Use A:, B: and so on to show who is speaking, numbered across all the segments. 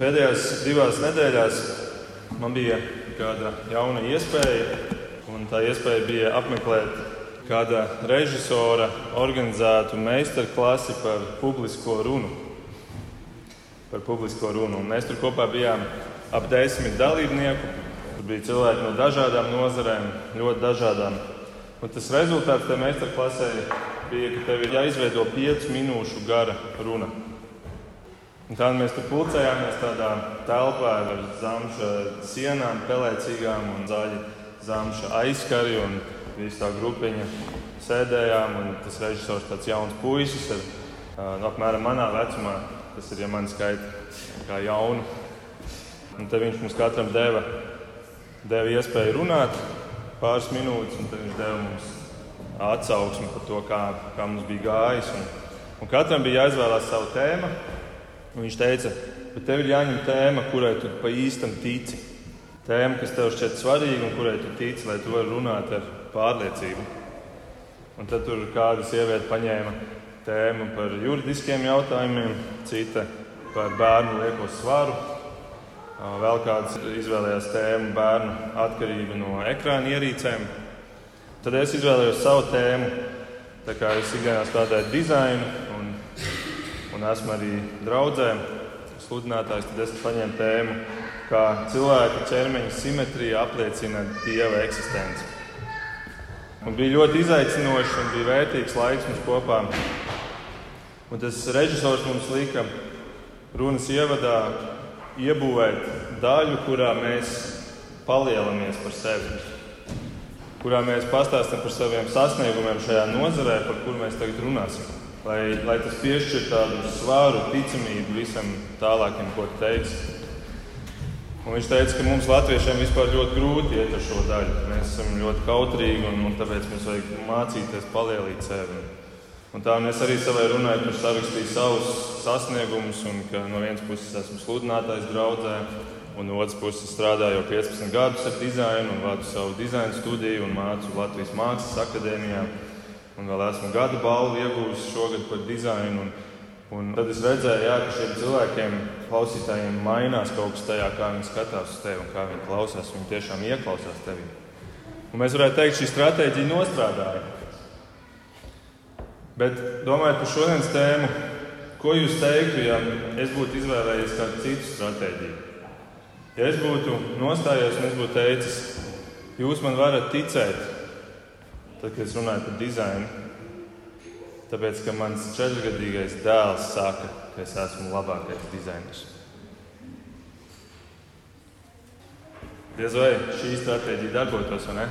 A: Pēdējās divās nedēļās man bija kāda jauna iespēja, un tā iespēja bija apmeklēt kāda režisora organizētu meistarklasi par publisko runu. Par publisko runu. Un mēs tur kopā bijām ap desmit dalībnieku. Tur bija cilvēki no dažādām nozarēm, ļoti dažādām. Un tas rezultāts tam meistarklasē bija, ka tev ir jāizveido piecu minūšu gara runa. Un tad mēs tur pulcējāmies tādā telpā ar zamša sienām, pelēcīgām un zaļa zamša aizskari. Visi tā grupiņa sēdējām, un tas režisors tāds jauns puisis ar nu, apmēram manā vecumā, tas ir, ja man skaita kā jaunu. Un tad viņš mums katram deva, deva iespēju runāt pāris minūtes, un tad viņš deva mums atsauksmi par to, kā, kā mums bija gājis. Un, un katram bija jāizvēlās savu tēmu. Un viņš teica, bet tev ir jāņem tēma, kurai tu pa īstam tici. Tēma, kas tev šķiet svarīga un kurai tu tici, lai tu varētu runāt ar pārliecību. Un tad tur kāda sieviete paņēma tēmu par juridiskiem jautājumiem, cita par bērnu lieko svaru. Vēl kāds izvēlējās tēmu bērnu atkarība no ekrāna ierīcēm. Tad es izvēlējos savu tēmu. Tā kā es ikdienā strādāju dizainu, un esmu arī draudzē, sludinātājs, tad es paņēmu tēmu, kā cilvēka ķermeņa simetrija apliecina dieva eksistenci. Un bija ļoti izaicinoši un bija vērtīgs laiks mums kopā. Un tas režisors mums lika runas ievadā iebūvēt daļu, kurā mēs palielamies par sevi, kurā mēs pastāstām par saviem sasniegumiem šajā nozarē, par kuru mēs tagad runāsim lai, lai tas piešķir tādu svāru, ticamību visam tālākam, ko teiks. Un viņš teica, ka mums, Latviešiem, vispār ļoti grūti iet ar šo daļu. Mēs esam ļoti kautrīgi un, un tāpēc mums vajag mācīties palielīt sevi. Un tā un es arī savai runai tur sarakstīju savus sasniegumus, un ka no vienas puses esmu sludinātājs draudzē, un no otras puses strādāju jau 15 gadus ar dizainu, un vadu savu dizaina studiju un mācu Latvijas Mākslas akadēmijā. Un vēl esmu gada balvu ieguvis šogad par dizainu. Un, un tad es redzēju, jā, ka šiem cilvēkiem, klausītājiem, mainās kaut kas tajā, kā viņi skatās uz tevi un kā viņi klausās. Viņi tiešām ieklausās tevī. Un mēs varētu teikt, šī stratēģija nostrādāja. Bet domājot par šodienas tēmu, ko jūs teiktu, ja es būtu izvēlējies kādu citu stratēģiju? Ja es būtu nostājies un es būtu teicis, jūs man varat ticēt, tad, kad es runāju par dizainu. Tāpēc, ka mans četrgadīgais dēls saka, ka es esmu labākais dizainers. Diez vai šī stratēģija darbotos, vai ne?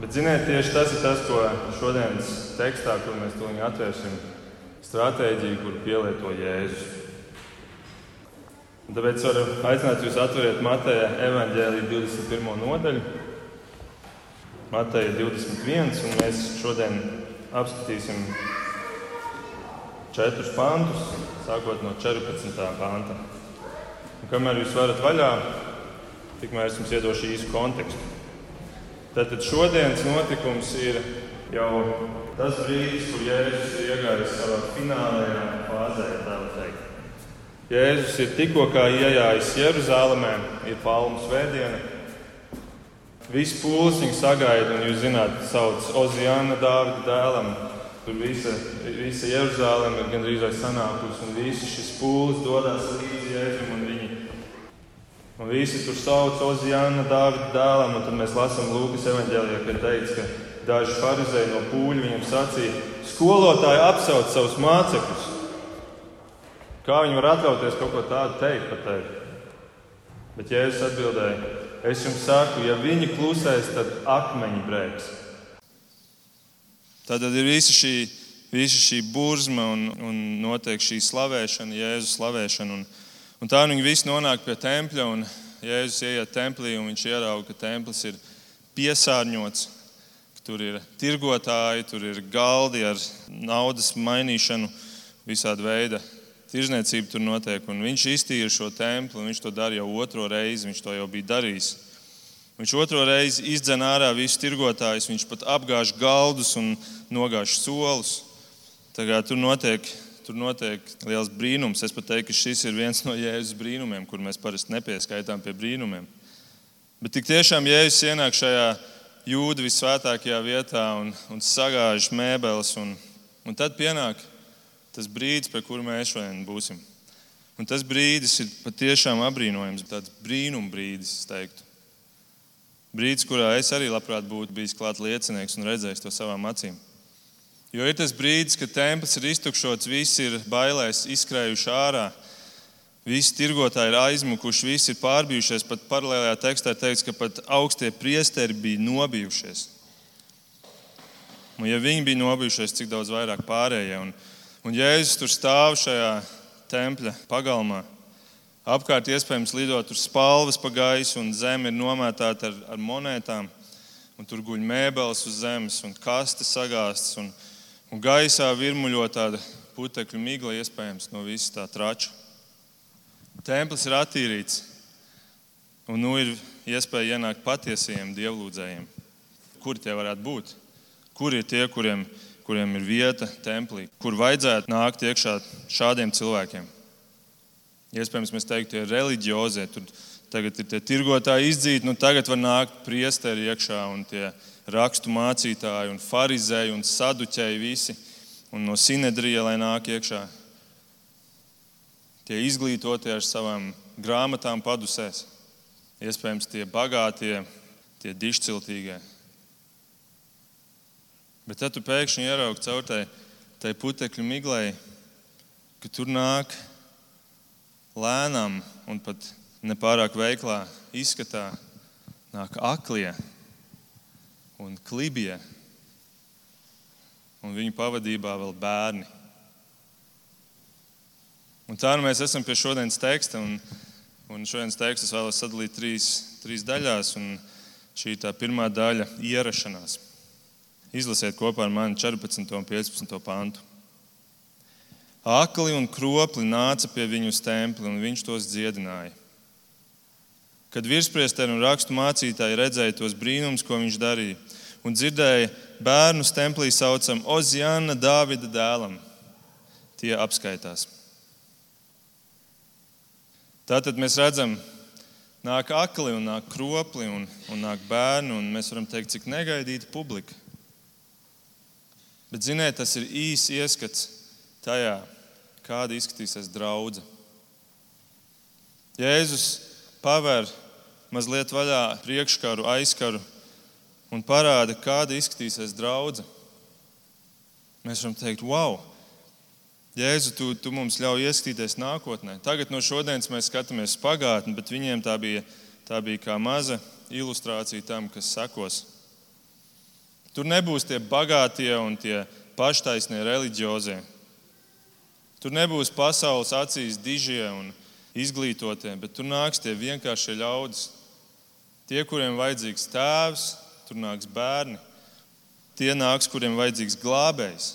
A: Bet, ziniet, tieši tas ir tas, ko šodienas tekstā, kur mēs to atvērsim, stratēģija, kur pielieto Jēzus. Un tāpēc varu aicināt jūs atveriet Mateja evaņģēlīju 21. nodaļu. Mateja 21, un mēs šodien apskatīsim četrus pantus, sākot no 14. panta. Un kamēr jūs varat vaļā, tikmēr es jums iedošu īsu kontekstu. Tātad šodienas notikums ir jau tas brīdis, kur Jēzus ir iegājis savā finālajā fāzē, tā teikt. Jēzus ir tikko ienācis Jeruzalemē, ir Palmu svētdiena. Visi pūlis viņu sagaida, un jūs zināt, sauc Ozijāna Dāvida dēlam. Tur visa, visa Jeruzaleme ir gandrīz vai sanākusi, un visi šis pūlis dodas līdzi Jēzum, un viņi un visi tur sauc Ozijāna Dāvida dēlam, un tad mēs lasām Lūkas evaņģēlijā, kad teica, ka daži farizēji no pūļa viņam sacīja, skolotāji apsauc savus mācekļus. Kā viņi var atļauties kaut ko tādu teikt par tevi? Bet Jēzus atbildēja, Es jums saku, ja viņi klusēs, tad akmeņi brēks. Tad ir visa šī, visa šī burzma un, un notiek šī slavēšana, Jēzus slavēšana. Un, un tā viņi visi nonāk pie tempļa, un Jēzus ieiet templī, un viņš ierauga, ka templis ir piesārņots. Tur ir tirgotāji, tur ir galdi ar naudas mainīšanu, visādi veidi tirzniecība tur notiek. Un viņš iztīra šo templi, viņš to dara jau otro reizi. Viņš to jau bija darījis. Viņš otro reizi izdzen ārā visus tirgotājus, viņš pat apgāž galdus un nogāž solus. Tur notiek, tur notiek liels brīnums. Es pat teiktu, ka šis ir viens no Jēzus brīnumiem, kur mēs parasti nepieskaitām pie brīnumiem. Bet tik tiešām Jēzus ienāk šajā jūda visvētākajā vietā un, un sagāž mēbeles. Un, un tad pienāk tas brīdis, pie kura mēs šodien būsim. Un tas brīdis ir patiešām apbrīnojams, tāds brīnum brīdis, es teiktu. Brīdis, kurā es arī labprāt būtu bijis klāt liecinieks un redzējis to savām acīm. Jo ir tas brīdis, kad templis ir iztukšots, visi ir bailēs, izskrējuši ārā. Visi tirgotāji ir aizmukuši, visi ir pārbijušies. Pat paralēlajā tekstā teikts, ka pat augstie priesteri bija nobijušies. Un, ja viņi bija nobijušies, cik daudz vairāk pārējie. Un, un Jēzus tur stāv šajā tempļa pagalmā. Apkārt iespējams lidot tur spalvas pa gaisu, un zeme ir nomētāta ar, ar monētām. Tur guļ mēbeles uz zemes, un kastes sagāstas, un, un gaisā virmuļo tāda putekļu migla, iespējams, no visas tā trača. Templis ir attīrīts, un nu ir iespēja ienākt patiesajiem dievlūdzējiem. Kur tie varētu būt? Kur ir tie, kuriem, kuriem ir vieta templī, kur vajadzētu nākt iekšā šādiem cilvēkiem? Iespējams, mēs teiktu, tie ir reliģiozie. Tur tagad ir tie tirgotāji izdzīti, nu tagad var nākt priesteri iekšā un tie rakstu mācītāji un farizēji un saduķēji visi. Un no sinedrija, lai nāk iekšā. Tie izglītotie ar savām grāmatām padusēs. Iespējams, tie bagātie, tie dišciltīgie. Bet tad tu pēkšņi ieraugi caur tai, tai putekļu miglai, ka tur nāk lēnām un pat nepārāk veiklā izskatā nāk aklie un klibie, un viņu pavadībā vēl bērni. Un tā nu mēs esam pie šodienas teksta, un, un šodienas tekstu es vēlos sadalīt trīs, trīs daļās, un šī ir tā pirmā daļa - ierašanās. Izlasiet kopā ar mani 14. un 15. pantu. Akli un kropli nāca pie viņu uz templi, un viņš tos dziedināja. Kad virspriesteri un rakstu mācītāji redzēja tos brīnumus, ko viņš darīja, un dzirdēja bērnu templī saucam Ozjana Dāvida dēlam, tie apskaitās. Tātad mēs redzam, nāk akli un nāk kropli un, un nāk bērni, un mēs varam teikt, cik negaidīta publika. Bet, ziniet, tas ir īsi ieskats tajā, kāda izskatīsies draudzene. Jēzus paver mazliet vaļā priekškaru, aizkaru un parāda, kāda izskatīsies draudzene. Mēs varam teikt, wow, Jēzu, tu, tu mums ļauj ieskatīties nākotnē. Tagad no šodienas mēs skatāmies pagātni, bet viņiem tā bija, tā bija kā maza ilustrācija tam, kas sekos. Tur nebūs tie bagātie un tie paštaisnie reliģiozie. Tur nebūs pasaules acīs dižie un izglītotie, bet tur nāks tie vienkāršie ļaudis. Tie, kuriem vajadzīgs tēvs, tur nāks bērni. Tie nāks, kuriem vajadzīgs glābējs.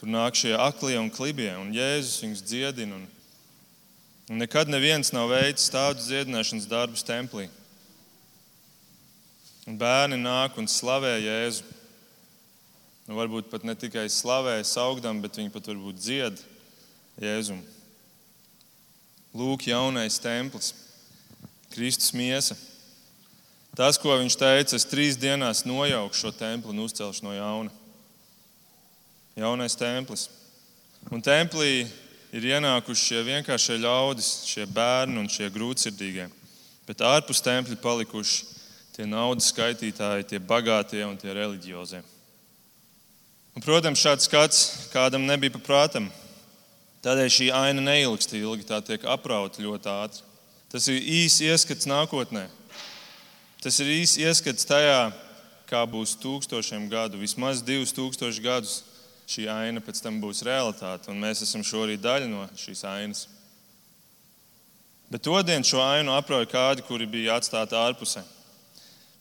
A: Tur nāk šie aklie un klibie, un Jēzus viņus dziedina. Un, un nekad neviens nav veicis tādus dziedināšanas darbus templī. Un bērni nāk un slavē Jēzu. Nu, varbūt pat ne tikai slavē, saugdam, bet viņi pat varbūt dzied. Jēzum. Lūk, jaunais templis, Kristus miesa. Tas, ko viņš teica, es trīs dienās nojaukšu šo templi un uzcelšu no jauna. Jaunais templis. Un templī ir ienākuši šie vienkāršie ļaudis, šie bērni un šie grūtsirdīgie. Bet ārpus tempļa palikuši tie naudas skaitītāji, tie bagātie un tie reliģiozie. Un, protams, šāds skats kādam nebija paprātam. Tādēļ šī aina neilgst ilgi, tā tiek aprauta ļoti ātri. Tas ir īsts ieskats nākotnē. Tas ir īsts ieskats tajā, kā būs tūkstošiem gadu. Vismaz divus tūkstošus gadus šī aina pēc tam būs realitāte, un mēs esam šorīt daļa no šīs ainas. Bet todien šo ainu aprauja kādi, kuri bija atstāti ārpusē.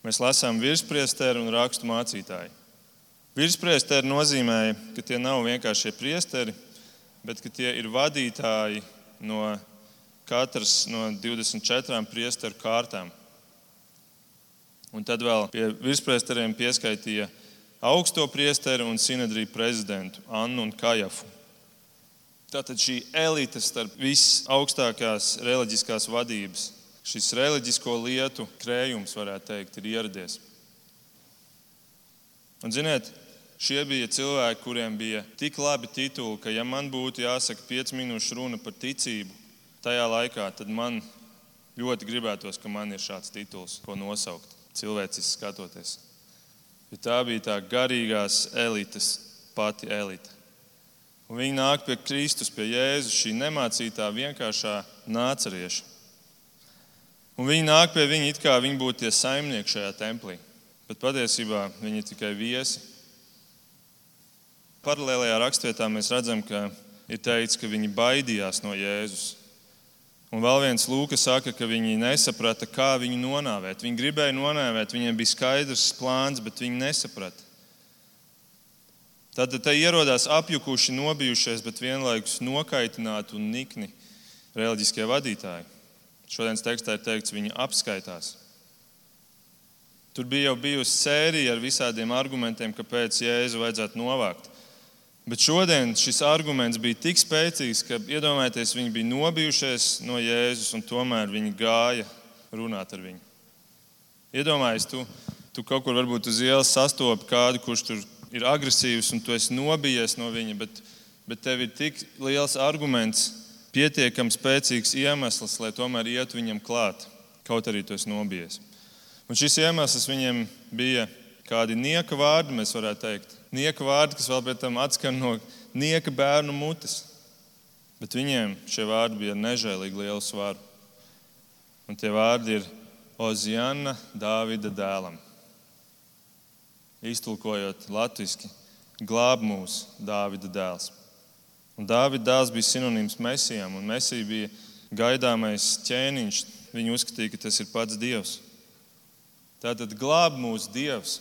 A: Mēs lasām virspriesteri un rakstu mācītāji. Virspriesteri nozīmēja, ka tie nav vienkārši priesteri, bet tie ir vadītāji no katras no 24 priesteru kārtām. Un tad vēl pie virspriesteriem pieskaitīja augsto priesteru un sinedriju prezidentu Annu un Kajafu. Tātad šī elite starp visaugstākās reliģiskās vadības, šis reliģisko lietu krējums, varētu teikt, ir ieradies. Un, ziniet, šie bija cilvēki, kuriem bija tik labi tituli, ka, ja man būtu jāsaka 5 minūšu runa par ticību tajā laikā, tad man ļoti gribētos, ka man ir šāds tituls, ko nosaukt, cilvēciski skatoties. Jo tā bija tā garīgās elites, pati elite. Un viņi nāk pie Kristus, pie Jēzus, šī nemācītā, vienkāršā nācerieša. Un viņi nāk pie viņa, it kā viņi būtu tie saimnieki šajā templī, bet patiesībā viņi ir tikai viesi. Paralēlajā rakstvietā mēs redzam, ka ir teikts, ka viņi baidījās no Jēzus. Un vēl viens Lūks saka, ka viņi nesaprata, kā viņu nonāvēt. Viņi gribēja nonāvēt, viņiem bija skaidrs plāns, bet viņi nesaprata. Tad te ierodās apjukuši, nobijušies, bet vienlaikus nokaitināti un nikni reliģiskie vadītāji. Šodienas tekstā ir teikts, viņi apskaitās. Tur bija jau bijusi sērija ar visādiem argumentiem, kāpēc Jēzu vajadzētu novākt. Bet šodien šis arguments bija tik spēcīgs, ka iedomājieties, viņi bija nobijušies no Jēzus un tomēr viņi gāja runāt ar viņu. Iedomājieties, tu, tu kaut kur varbūt uz ielas sastopi kādu, kurš tur ir agresīvs un tu esi nobijies no viņa, bet, bet tev ir tik liels arguments, pietiekami spēcīgs iemesls, lai tomēr ietu viņam klāt, kaut arī tu esi nobijies. Un šis iemesls viņiem bija kādi nieka vārdi, mēs varētu teikt. Nieka vārdi, kas vēl pēc tam atskan no nieka bērnu mutes. Bet viņiem šie vārdi bija nežēlīgi lielu svaru. Un tie vārdi ir Oziana Dāvida dēlam iztulkojot latviešu, glāb mūs Dāvida dēls. Un Dāvida dēls bija sinonīms Mēsijam, un Mēsija bija gaidāmais ķēniņš. Viņi uzskatīja, ka tas ir pats Dievs. Tātad glāb mūsu Dievs.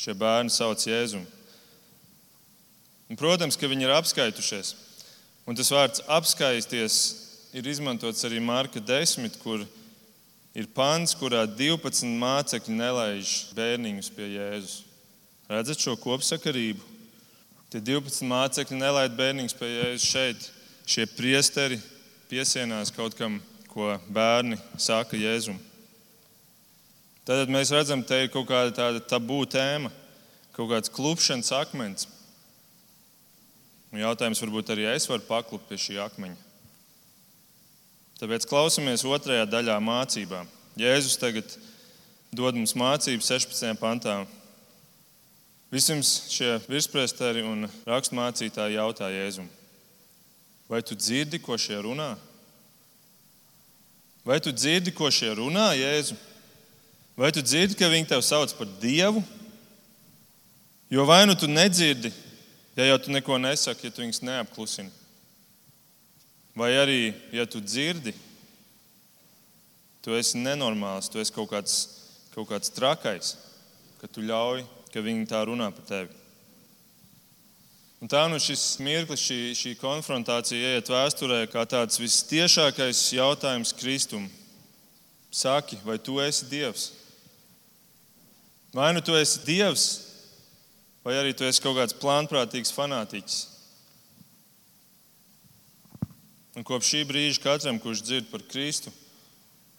A: Šie bērni sauc Jēzumu. Un, protams, ka viņi ir apskaitušies. Un tas vārds apskaisties ir izmantots arī Marka 10, kur ir pants, kurā 12 mācekļi nelaiž bērniņus pie Jēzus. Redzat šo kopsakarību? Tie 12 mācekļi nelaid bērniņus pie jēzus šeit. Šie priesteri piesienās kaut kam, ko bērni saka Jēzum. Tad mēs redzam, te ir kaut kāda tāda tabū tēma, kaut kāds klupšanas akmens. Un jautājums, varbūt arī es varu paklupt pie šī akmeņa. Tāpēc klausamies otrajā daļā mācībā. Jēzus tagad dod mums mācību 16. pantā. Vispirms šie virspresteri un raksturmācītāji jautā Jēzum, vai tu dzirdi, ko šie runā? Vai tu dzirdi, ko šie runā, Jēzu? Vai tu dzirdi, ka viņi tevi sauc par dievu? Jo vai nu tu nedzirdi, ja jau tu neko nesaki, ja tu viņus neapklusini? Vai arī, ja tu dzirdi, tu esi nenormāls, tu esi kaut kāds, kaut kāds trakais, ka tu ļauj ka viņi tā runā par tevi. Un tā nu šis mirklis, šī, šī konfrontācija iet vēsturē kā tāds visciešākais jautājums Kristum. Saki, vai tu esi Dievs? Vai nu tu esi Dievs, vai arī tu esi kaut kāds plānprātīgs fanātiķis? Un kopš šī brīža katram, kurš dzird par Kristu,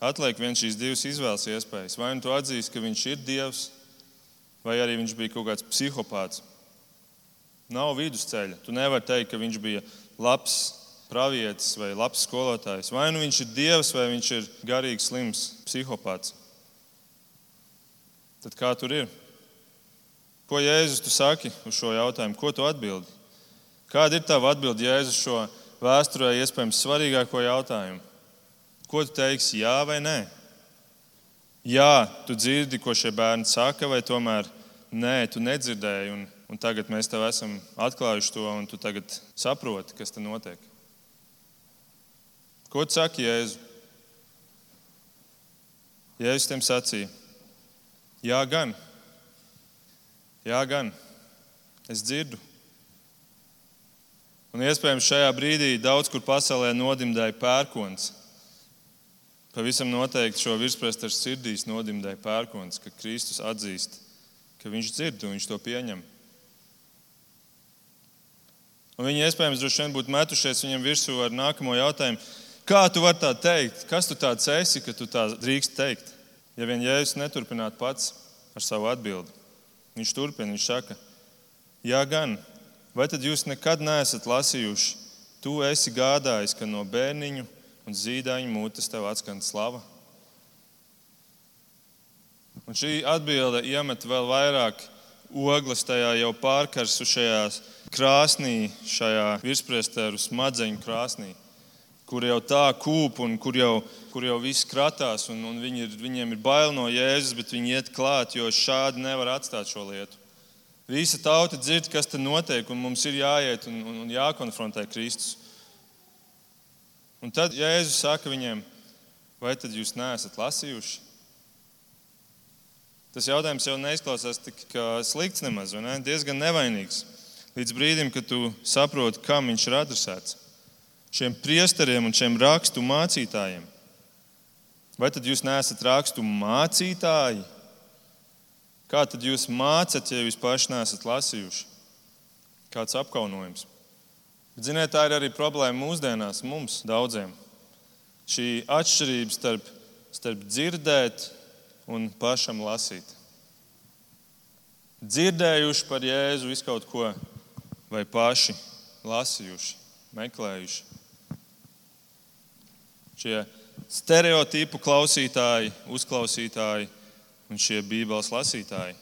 A: atliek viens šīs divas izvēles iespējas. Vai nu tu atzīsti, ka Viņš ir Dievs, vai arī viņš bija kaut kāds psihopāts. Nav vidusceļa. Tu nevari teikt, ka viņš bija labs pravietis vai labs skolotājs. Vai nu viņš ir dievs, vai viņš ir garīgs, slims psihopāts. Tad kā tur ir? Ko Jēzus tu saki uz šo jautājumu? Ko tu atbildi? Kāda ir tava atbilde Jēzus šo vēsturē iespējams svarīgāko jautājumu? Ko tu teiksi, jā vai nē? Jā, tu dzirdi, ko šie bērni saka, vai tomēr nē, tu nedzirdēji. Un, un tagad mēs tev esam atklājuši to, un tu tagad saproti, kas te notiek. Ko tu saki, Jēzu? Jēzus tiem sacīja: Jā, gan. Jā, gan. Es dzirdu. Un iespējams šajā brīdī daudz kur pasaulē nodimdēja pērkons Pavisam noteikti šo virspresteru sirdīs nodimdēja pērkons, ka Kristus atzīst, ka viņš dzird un viņš to pieņem. Un viņi iespējams droši vien būtu metušies viņam virsū ar nākamo jautājumu. Kā tu vari tā teikt? Kas tu tāds esi, ka tu tā drīkst teikt? Ja vien Jēzus neturpinātu pats ar savu atbildi. Viņš turpina, viņš saka, jā, gan. Vai tad jūs nekad neesat lasījuši? Tu esi gādājis, ka no bērniņu un zīdaiņu mutes tev atskan slava. Un šī atbilde iemet vēl vairāk ogles tajā jau pārkarsušajā krāsnī, šajā virspriesteru smadzeņu krāsnī, kur jau tā kūp un kur jau, kur jau viss kratās. Un, un viņi ir, viņiem ir bail no Jēzus, bet viņi iet klāt, jo šādi nevar atstāt šo lietu. Visa tauta dzird, kas tur notiek, un mums ir jāiet un, un, un jākonfrontē Kristus. Un tad Jēzus saka viņiem, vai tad jūs neesat lasījuši? Tas jautājums jau neizklausās tik slikts nemaz, ne? diezgan nevainīgs. Līdz brīdim, kad tu saproti, kam viņš ir adresēts. Šiem priesteriem un šiem rakstu mācītājiem. Vai tad jūs neesat rakstu mācītāji? Kā tad jūs mācat, ja jūs paši neesat lasījuši? Kāds apkaunojums? Bet, ziniet, tā ir arī problēma mūsdienās, mums daudziem. Šī atšķirība starp, starp dzirdēt un pašam lasīt. Dzirdējuši par Jēzu visu kaut ko, vai paši lasījuši, meklējuši. Šie stereotipu klausītāji, uzklausītāji un šie Bībeles lasītāji.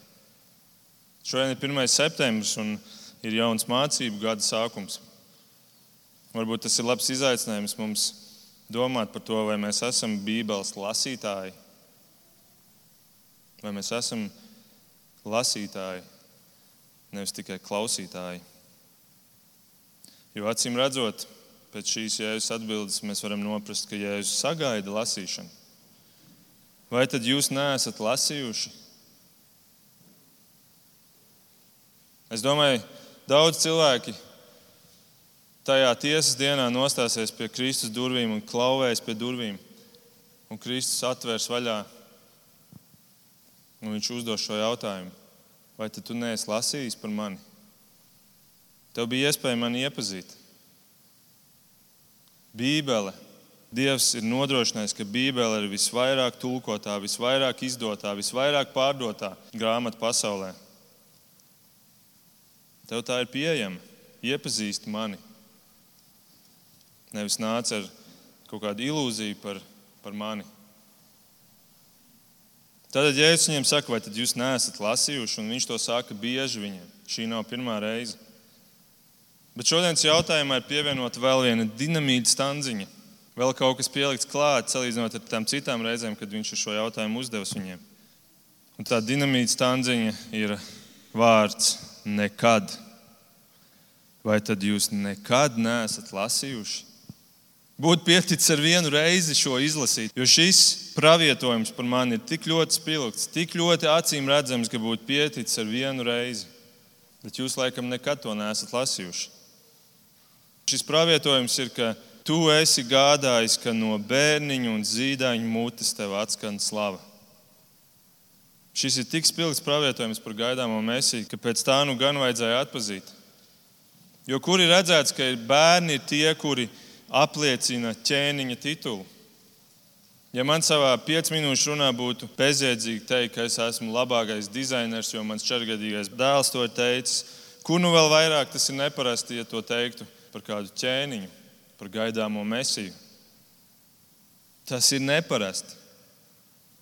A: Šodien ir 1. septembris un ir jauns mācību gada sākums. Varbūt tas ir labs izaicinājums mums domāt par to, vai mēs esam Bībeles lasītāji Vai mēs esam lasītāji, nevis tikai klausītāji? Jo acīm redzot, pēc šīs jēzus atbildes mēs varam noprast, ka Jēzus sagaida lasīšanu. Vai tad jūs neesat lasījuši? Es domāju, daudz cilvēki tajā tiesas dienā nostāsies pie Kristus durvīm un klauvēs pie durvīm, un Kristus atvērs vaļā Un viņš uzdos šo jautājumu, vai tu neesi lasījis par mani? Tev bija iespēja mani iepazīt. Bībele. Dievs ir nodrošinājis, ka Bībele ir visvairāk tulkotā, visvairāk izdotā, visvairāk pārdotā grāmata pasaulē. Tev tā ir pieejama. Iepazīsti mani. Nevis nāc ar kaut kādu ilūziju par, par mani. Tad Jēzus viņiem saka, vai jūs neesat lasījuši, un viņš to saka bieži viņiem. Šī nav pirmā reize. Bet šodienas jautājumā ir pievienota vēl viena dinamīta stanziņa. Vēl kaut kas pielikts klāt, salīdzinot ar tām citām reizēm, kad viņš šo jautājumu uzdevis viņiem. Un tā dinamīta stanziņa ir vārds nekad. Vai tad jūs nekad neesat lasījuši? Būtu pieticis ar vienu reizi šo izlasīt, jo šis pravietojums par mani ir tik ļoti spilgts, tik ļoti acīm redzams, ka būtu pieticis ar vienu reizi. Bet jūs laikam nekad to neesat lasījuši. Šis pravietojums ir, ka tu esi gādājis, ka no bērniņa un zīdaiņa mutes tev atskan slava. Šis ir tik spilgts pravietojums par gaidāmo mesiju, ka pēc tā nu gan vajadzēja atpazīt. Jo kur ir redzēts, ka bērni ir tie, kuri ir apliecina ķēniņa titulu. Ja man savā piecu minūšu runā būtu bezjēdzīgi teikt, ka es esmu labākais dizainers, jo mans četrgadīgais dēls to ir teicis, kur nu vēl vairāk tas ir neparasti, ja to teiktu par kādu ķēniņu, par gaidāmo mesiju. Tas ir neparasti.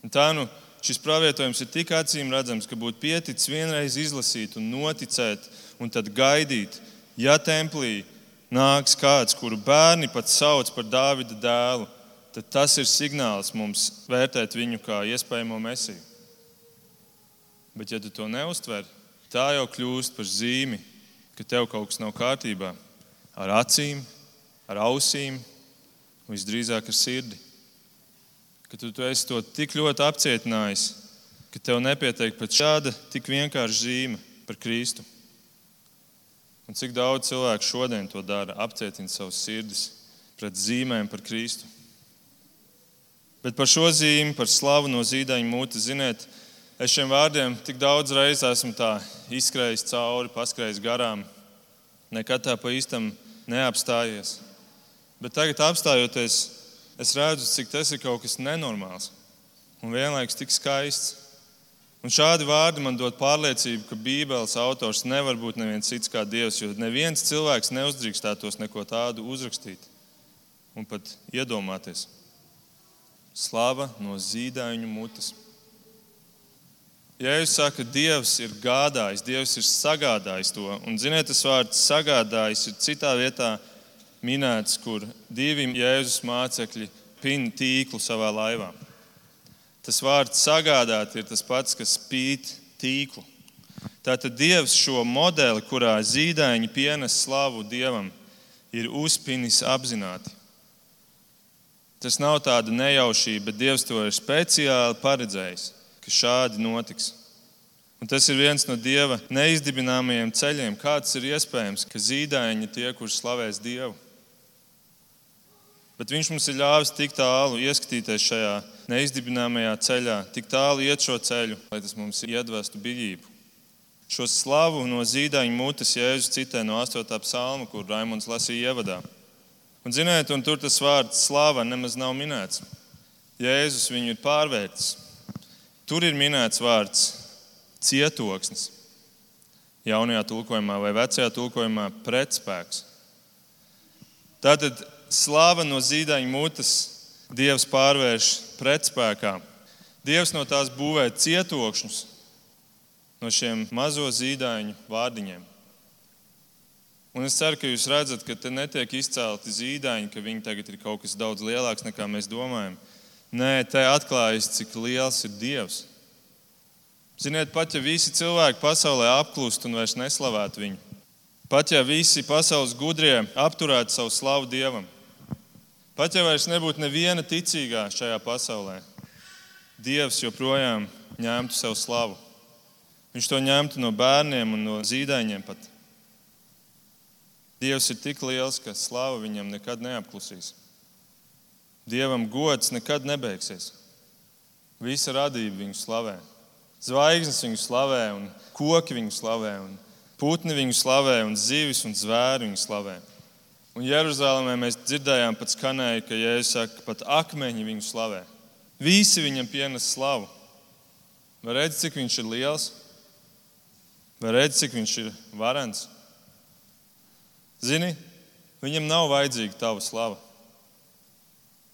A: Un tā nu šis pravietojums ir tik acīm redzams, ka būtu pieticis vienreiz izlasīt un noticēt, un tad gaidīt, ja templī nāks kāds, kuru bērni pat sauc par Dāvida dēlu, tad tas ir signāls mums vērtēt viņu kā iespējamo mesiju. Bet, ja tu to neustver, tā jau kļūst par zīmi, ka tev kaut kas nav kārtībā ar acīm, ar ausīm, visdrīzāk ar sirdi. Ka tu, tu esi to tik ļoti apcietinājis, ka tev nepietiek pat šāda tik vienkārša zīme par Kristu. Un cik daudz cilvēku šodien to dara, apcietina savus sirdis pret zīmēm par Kristu. Bet par šo zīmi, par slavu no zīdaiņa mūtes, ziniet, es šiem vārdiem tik daudz reizes esmu izskrējis cauri, paskrējis garām. nekad tā pa īstam neapstājies. Bet tagad, apstājoties, es redzu, cik tas ir kaut kas nenormāls un vienlaikus tik skaists. Un šādi vārdi man dod pārliecību, ka Bībeles autors nevar būt neviens cits kā Dievs, jo neviens cilvēks neuzdrīkstētos neko tādu uzrakstīt un pat iedomāties. Slava no zīdaiņu mutes. Ja jūs sakat, Dievs ir gādājis, Dievs ir sagādājis to, un ziniet, tas vārds sagādājis ir citā vietā minēts, kur divi Jēzus mācekļi pina tīklu savā laivā. Tas vārds sagādāt ir tas pats, kas spīt tīklu. Tātad Dievs šo modeli, kurā zīdaiņi pienes slavu Dievam, ir uzspinis apzināti. Tas nav tāda nejaušība, bet Dievs to ir speciāli paredzējis ka šādi notiks. Un tas ir viens no Dieva neizdibināmajiem ceļiem. Kāds ir iespējams, ka zīdaiņi tie, kurš slavēs Dievu? Bet Viņš mums ir ļāvis tik tālu ieskatīties šajā neizdibināmajā ceļā, tik tālu iet šo ceļu, lai tas mums iedvestu bijību. Šo slavu no zīdaiņa mutes Jēzus citē no 8. psalma, kur Raimons lasīja ievadā. Un, ziniet, un tur tas vārds slava nemaz nav minēts. Jēzus viņu ir pārvērtis. Tur ir minēts vārds cietoksnis. Jaunajā tulkojumā vai vecajā tulkojumā pretspēks. Tātad slāva no zīdaiņa mutes Dievs pārvērš pretspēkā. Dievs no tās būvē cietokšņus no šiem mazo zīdaiņu vārdiņiem. Un es ceru, ka jūs redzat, ka te netiek izcelti zīdaiņi, ka viņi tagad ir kaut kas daudz lielāks nekā mēs domājam. Nē, te atklājas, cik liels ir Dievs. Ziniet, pat ja visi cilvēki pasaulē apklust un vairs neslavētu viņu, pat ja visi pasaules gudrie apturētu savu slavu Dievam, pat ja vairs nebūtu neviena ticīgā šajā pasaulē, Dievs joprojām ņemtu sev slavu. Viņš to ņemtu no bērniem un no zīdaiņiem pat. Dievs ir tik liels, ka slava viņam nekad neapklusīs. Dievam gods nekad nebeigsies. Visa radība viņu slavē. Zvaigznes viņu slavē, un koki viņu slavē, un putni viņu slavē, un zivis un zvēri viņu slavē. Un Jeruzalemē mēs dzirdējām, pat skanēja, ka Jēzus saka, pat akmeņi viņu slavē. Visi viņam pienes slavu. Vai redz, cik viņš ir liels? Vai redz, cik viņš ir varens? Zini, viņam nav vajadzīga tava slava.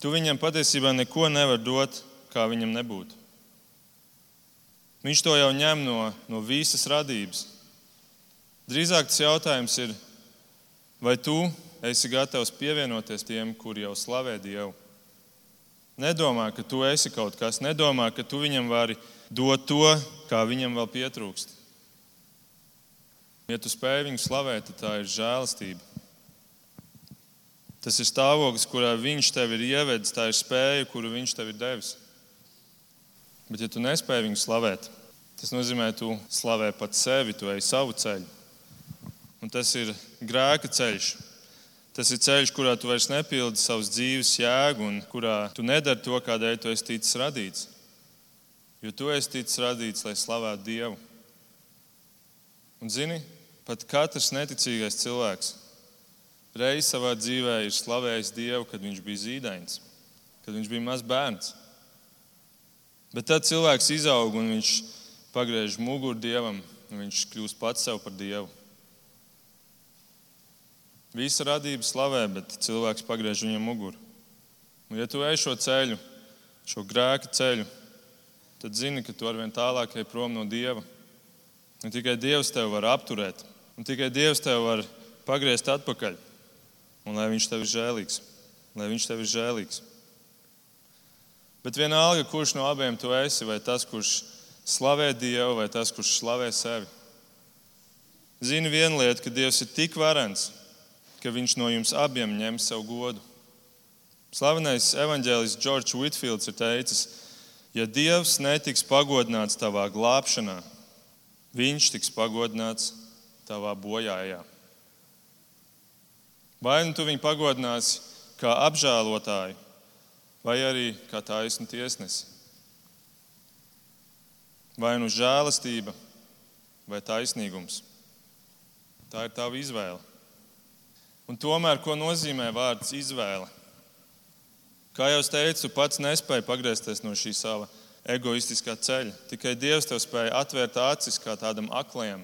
A: Tu viņam patiesībā neko nevar dot, kā viņam nebūtu. Viņš to jau ņem no, no visas radības. Drīzāk tas jautājums ir, vai tu esi gatavs pievienoties tiem, kuri jau slavē Dievu? Nedomā, ka tu esi kaut kas, nedomā, ka tu viņam vari dot to, kā viņam vēl pietrūkst. Ja tu spēj viņu slavēt, tad tā ir žēlastība. Tas ir stāvoklis, kurā viņš tev ir ievedis, tā ir spēja, kuru viņš tev ir devis. Bet, ja tu nespēji viņu slavēt, tas nozīmē, ka tu slavē pats sevi, tu ej savu ceļu. Un tas ir grēka ceļš. Tas ir ceļš, kurā tu vairs nepildi savas dzīves jēgu un kurā tu nedari to, kādēļ tu esi ticis radīts. Jo tu esi ticis radīts, lai slavētu Dievu. Un zini, pat katrs neticīgais cilvēks reiz savā dzīvē ir slavējis Dievu, kad viņš bija zīdains, kad viņš bija mazs bērns. Bet tad cilvēks izaug un viņš pagriež muguru Dievam, un viņš kļūst pats sev par Dievu. Visa radība slavē, bet cilvēks pagriež viņam muguru. Un, ja tu ej šo ceļu, šo grēka ceļu, tad zini, ka tu arvien tālāk ej prom no Dieva. Un tikai Dievs tevi var apturēt, un tikai Dievs tevi var pagriezt atpakaļ un lai viņš tev ir žēlīgs. Lai viņš tev ir žēlīgs. Bet vienalga, kurš no abiem tu esi, vai tas, kurš slavē Dievu, vai tas, kurš slavē sevi. Zini vienu lietu, ka Dievs ir tik varens, ka Viņš no jums abiem ņem savu godu. Slavenais evanģēlists Džordžs Whitfields ir teicis, ja Dievs netiks pagodināts tavā glābšanā, Viņš tiks pagodināts tavā bojājā. Vai nu tu viņu pagodināsi kā apžēlotāju, vai arī kā taisnu tiesnesi. Vai nu žēlastība, vai taisnīgums. Tā ir tava izvēle. Un tomēr, ko nozīmē vārds izvēle? Kā jau teicu, pats nespēji pagriezties no šī sava egoistiskā ceļa. Tikai Dievs tev spēja atvērt acis kā tādam aklajam.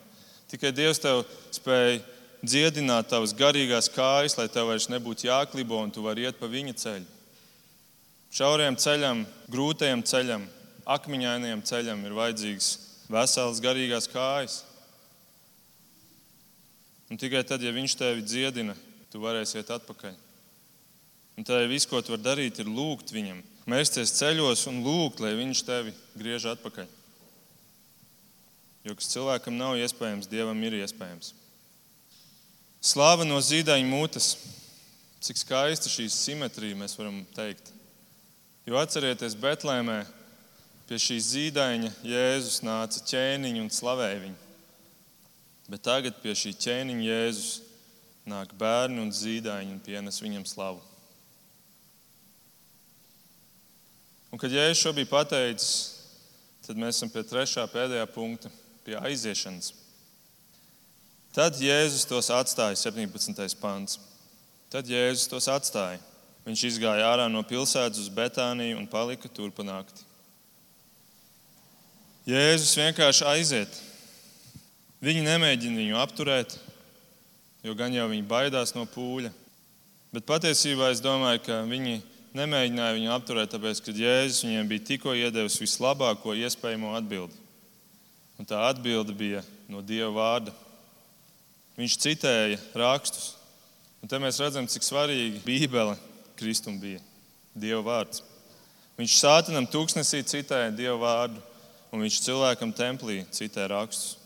A: Tikai Dievs tev spēja dziedināt tavas garīgās kājas, lai tev vairs nebūtu jāklibo un tu vari iet pa viņa ceļu. Šaurajam ceļam, grūtajam ceļam, akmeņainajam ceļam ir vajadzīgs vesels garīgās kājas. Un tikai tad, ja viņš tevi dziedina, tu varēsi iet atpakaļ. Un tā viss, ko tu vari darīt, ir lūgt viņam, mēsties ceļos un lūgt, lai viņš tevi griež atpakaļ. Jo kas cilvēkam nav iespējams, dievam ir iespējams. Slāva no zīdaiņa mutes. Cik skaista šī simetrija mēs varam teikt. Jo atcerieties, Betlēmē pie šīs zīdaiņa Jēzus nāca ķēniņš un slavēja viņu. Bet tagad pie šī ķēniņa Jēzus nāk bērni un zīdaiņi un pienes viņam slavu. Un, kad Jēzus šo bija pateicis, tad mēs esam pie trešā pēdējā punkta, pie aiziešanas. Tad Jēzus tos atstāja, 17. pāns. Tad Jēzus tos atstāja. Viņš izgāja ārā no pilsētas uz Betāniju un palika tur pa nakti. Jēzus vienkārši aiziet. Viņi nemēģina viņu apturēt, jo gan jau viņi baidās no pūļa. Bet patiesībā es domāju, ka viņi nemēģināja viņu apturēt, tāpēc, ka Jēzus viņiem bija tikko iedevis vislabāko iespējamo atbildi. Un tā atbilde bija no Dieva vārda. Viņš citēja rakstus. Un te mēs redzam, cik svarīgi Bībele Kristum bija. Dieva vārds. Viņš sātinam tūkstnesī citēja Dieva vārdu, un viņš cilvēkam templī citē rakstus.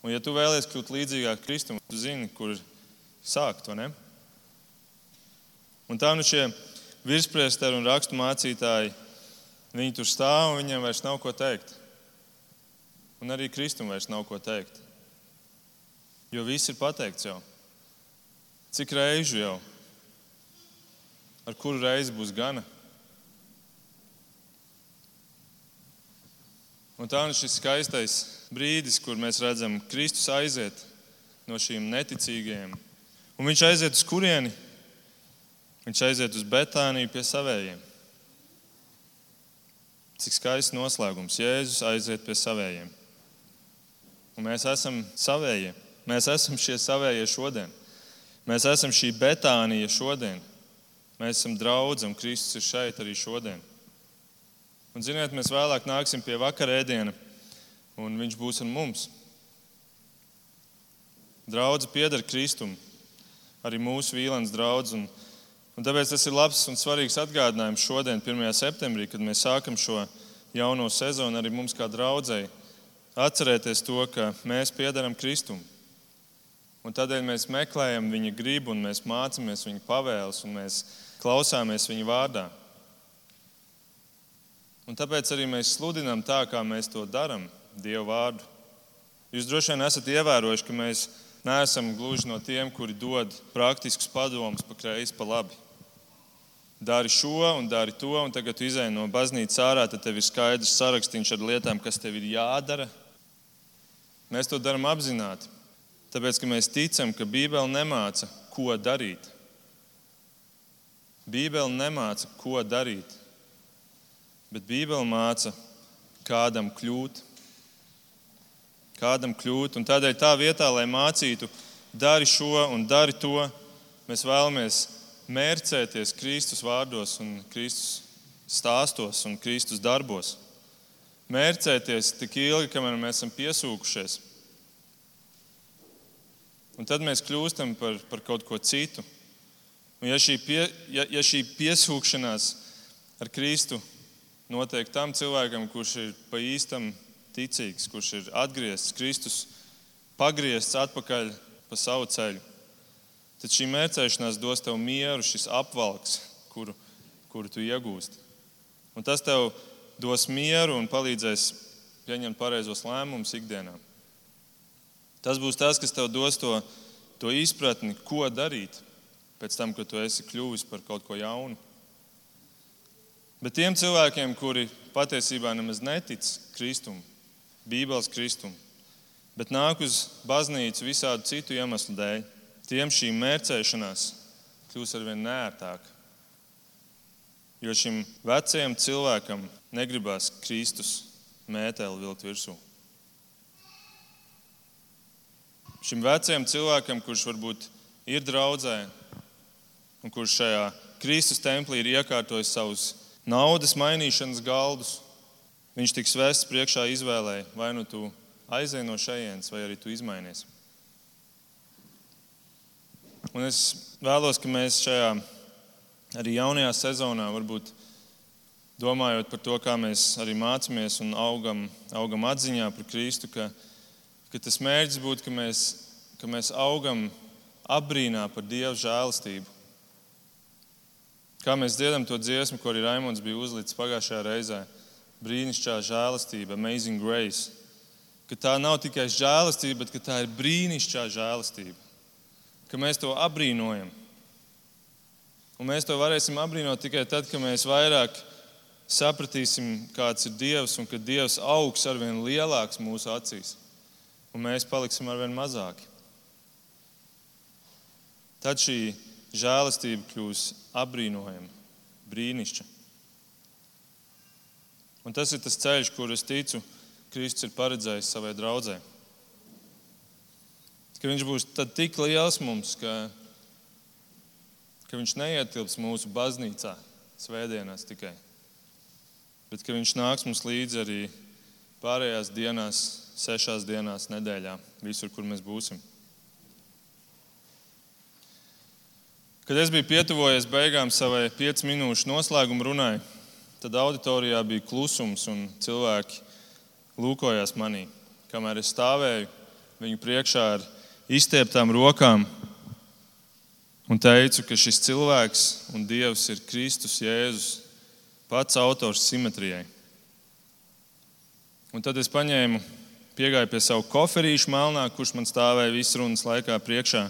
A: Un, ja tu vēlies kļūt līdzīgāk Kristum, tu zini, kur sākt, vai ne? Un tā nu šie virspriesteri un rakstu mācītāji, viņi tur stāv un viņiem vairs nav ko teikt. Un arī Kristum vairs nav ko teikt. Jo viss ir pateikts jau. Cik reižu jau? Ar kuru reizi būs gana? Un tā ir šis skaistais brīdis, kur mēs redzam, ka Kristus aiziet no šīm neticīgajiem. Un viņš aiziet uz kurieni? Viņš aiziet uz Betāniju pie savējiem. Cik skaists noslēgums. Jēzus aiziet pie savējiem. Un mēs esam savējie. Mēs esam šie savējie šodien. Mēs esam šī Betānija šodien. Mēs esam draugi, un Kristus ir šeit arī šodien. Un, ziniet, mēs vēlāk nāksim pie vakarēdiena, un viņš būs ar mums. Draudz pieder Kristum, arī mūsu vīlens draudz. Un, un tāpēc tas ir labs un svarīgs atgādinājums šodien, 1. septembrī, kad mēs sākam šo jauno sezonu arī mums kā draudzēji. Atcerēties to, ka mēs piedaram Kristum. Un tādēļ mēs meklējam viņa gribu, un mēs mācāmies viņa pavēles, un mēs klausāmies viņa vārdā. Un tāpēc arī mēs sludinām tā, kā mēs to darām, Dieva vārdu. Jūs droši vien esat ievērojuši, ka mēs neesam gluži no tiem, kuri dod praktiskus padomus pa kreisi, pa labi. Dari šo un dari to, un tagad tu izēj no baznīcas ārā, tad tev ir skaidrs sarakstīns ar lietām, kas tev ir jādara. Mēs to darām apzināti, tāpēc ka mēs ticam, ka Bībele nemāca, ko darīt. Bībele nemāca, ko darīt bet Bībele māca kādam kļūt. Kādam kļūt, un tādēļ tā vietā, lai mācītu, dari šo un dari to, mēs vēlamies mērcēties Kristus vārdos un Kristus stāstos un Kristus darbos. Mērcēties tik ilgi, kamēr mēs esam piesūkušies. Un tad mēs kļūstam par, par kaut ko citu. Un ja šī, pie, ja, ja šī piesūkšanās ar Kristu notiek tam cilvēkam, kurš ir pa īstam ticīgs, kurš ir atgriezts, Kristus pagriezts atpakaļ pa savu ceļu. Tad šī mērķēšanās dos tev mieru, šis apvalks, kuru, kuru tu iegūsti. Un tas tev dos mieru un palīdzēs pieņemt pareizos lēmumus ikdienā. Tas būs tas, kas tev dos to, to izpratni, ko darīt pēc tam, kad tu esi kļuvis par kaut ko jaunu. Bet tiem cilvēkiem, kuri patiesībā nemaz netic Kristum, Bībeles Kristum, bet nāk uz baznīcu visādu citu iemeslu dēļ, tiem šī mērcēšanās kļūs arvien nērtāka. Jo šim vecajam cilvēkam negribās Kristus mēteli vilkt virsū. Šim vecajam cilvēkam, kurš varbūt ir draudzē un kurš šajā Kristus templī ir iekārtojis savus naudas mainīšanas galdus, viņš tiks vests priekšā izvēlē, vai nu tu aizej no šejienes, vai arī tu izmainies. Un es vēlos, ka mēs šajā arī jaunajā sezonā, varbūt domājot par to, kā mēs arī mācāmies un augam, augam atziņā par Kristu, ka, ka tas mērķis būtu, ka mēs, ka mēs augam apbrīnā par Dieva žēlastību. Kā mēs dziedam to dziesmu, ko arī Raimons bija uzlicis pagājušajā reizē. Brīnišķīgā žēlastība, amazing grace. Ka tā nav tikai žēlastība, bet tā ir brīnišķīgā žēlastība. Ka mēs to apbrīnojam. Un mēs to varēsim apbrīnot tikai tad, kad mēs vairāk sapratīsim, kāds ir Dievs un ka Dievs augs ar vien lielāks mūsu acīs. Un mēs paliksim ar vien mazāki. Tad šī žēlastība kļūs apbrīnojama, brīnišķīga. Un tas ir tas ceļš, kur es ticu, Kristus ir paredzējis savai draudzē. Ka viņš būs tik liels mums, ka ka viņš neietilps mūsu baznīcā svētdienās tikai, bet ka viņš nāks mums līdzi arī pārējās dienās, sešās dienās nedēļā, visur, kur mēs būsim. Kad es biju pietuvojies beigām savai 5 minūšu noslēguma runai, tad auditorijā bija klusums un cilvēki lūkojās manī. Kamēr es stāvēju viņu priekšā ar izstieptām rokām, un teicu, ka šis cilvēks un Dievs ir Kristus Jēzus, pats autors simetrijai. Un tad es paņēmu, piegāju pie savu koferīšu melnā, kurš man stāvēja visu runas laikā priekšā,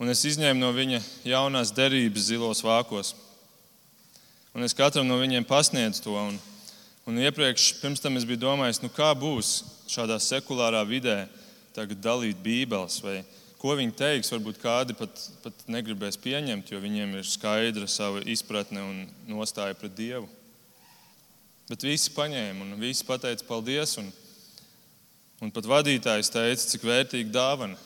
A: un es izņēmu no viņa jaunās derības zilos vākos. Un es katram no viņiem pasniedzu to. Un, un iepriekš, pirms tam es biju domājis, nu kā būs šādā sekulārā vidē dalīt Bībeles vai Ko viņi teiks, varbūt kādi pat, pat negribēs pieņemt, jo viņiem ir skaidra sava izpratne un nostāja pret Dievu. Bet visi paņēma un visi pateica paldies. Un, un pat vadītājs teica, cik vērtīga dāvana.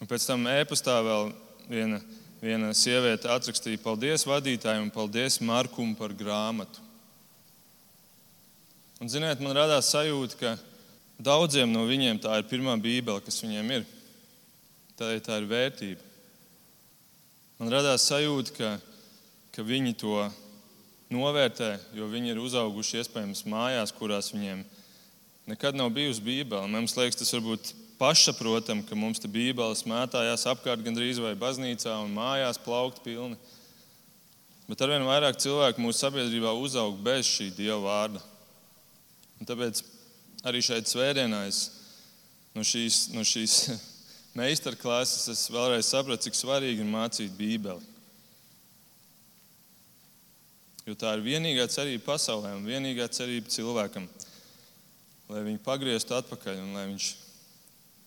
A: Un pēc tam e-pastā vēl viena, viena sieviete atrakstīja paldies vadītājiem un paldies Markum par grāmatu. Un, ziniet, man radās sajūta, ka Daudziem no viņiem tā ir pirmā bībele, kas viņiem ir. Tā, tā ir vērtība. Man radās sajūta, ka, ka viņi to novērtē, jo viņi ir uzauguši iespējams mājās, kurās viņiem nekad nav bijusi bībele. Mums liekas, tas varbūt pašsaprotami, ka mums te bībeles mētājās apkārt gandrīz vai baznīcā un mājās plaukt pilni. Bet arvien vairāk cilvēku mūsu sabiedrībā uzaug bez šī dieva vārda. Un tāpēc arī šeit svētdienā es no šīs, no šīs meistarklases es vēlreiz sapratu, cik svarīgi ir mācīt Bībeli. Jo tā ir vienīgā cerība pasaulē un vienīgā cerība cilvēkam, lai viņi pagrieztu atpakaļ un lai viņš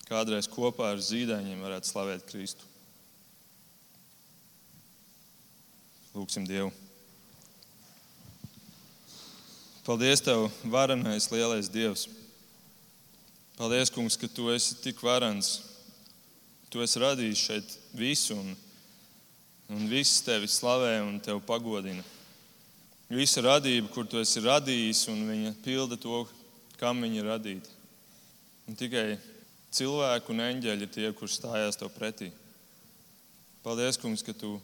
A: kādreiz kopā ar zīdaiņiem varētu slavēt Kristu. Lūksim Dievu! Paldies, Tev, varenais, lielais Dievs! Paldies, Kungs, ka Tu esi tik varans. Tu esi radījis šeit visu, un, un viss tevi slavē un tevi pagodina. Visa radība, kur tu esi radījis, un viņa pilda to, kam viņa ir radīta. Un tikai cilvēku un eņģeļi ir tie, kurš stājās tev pretī. Paldies, Kungs, ka tu,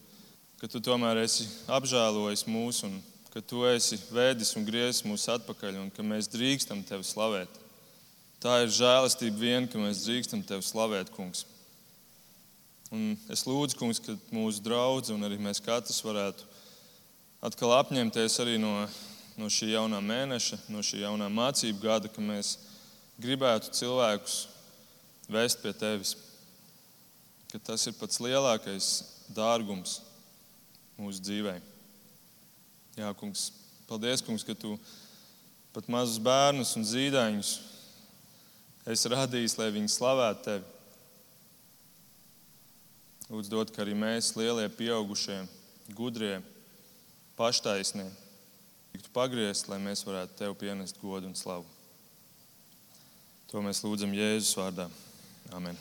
A: ka tu tomēr esi apžēlojis mūs, un ka tu esi vēdis un griezis mūs atpakaļ, un ka mēs drīkstam tevi slavēt. Tā ir žēlastība vien, ka mēs drīkstam tevi slavēt, kungs. Un es lūdzu, kungs, ka mūsu draugi un arī mēs katrs varētu atkal apņemties arī no, no šī jaunā mēneša, no šī jaunā mācību gada, ka mēs gribētu cilvēkus vest pie tevis. Ka tas ir pats lielākais dārgums mūsu dzīvē. Jā, kungs, paldies, kungs, ka tu pat mazus bērnus un zīdaiņus esi radījis, lai viņi slavētu tevi. Lūdzu, dod, ka arī mēs, lielie, pieaugušie, gudrie, paštaisnie, tiktu pagriezt, lai mēs varētu tev pienest godu un slavu. To mēs lūdzam Jēzus vārdā. Amen.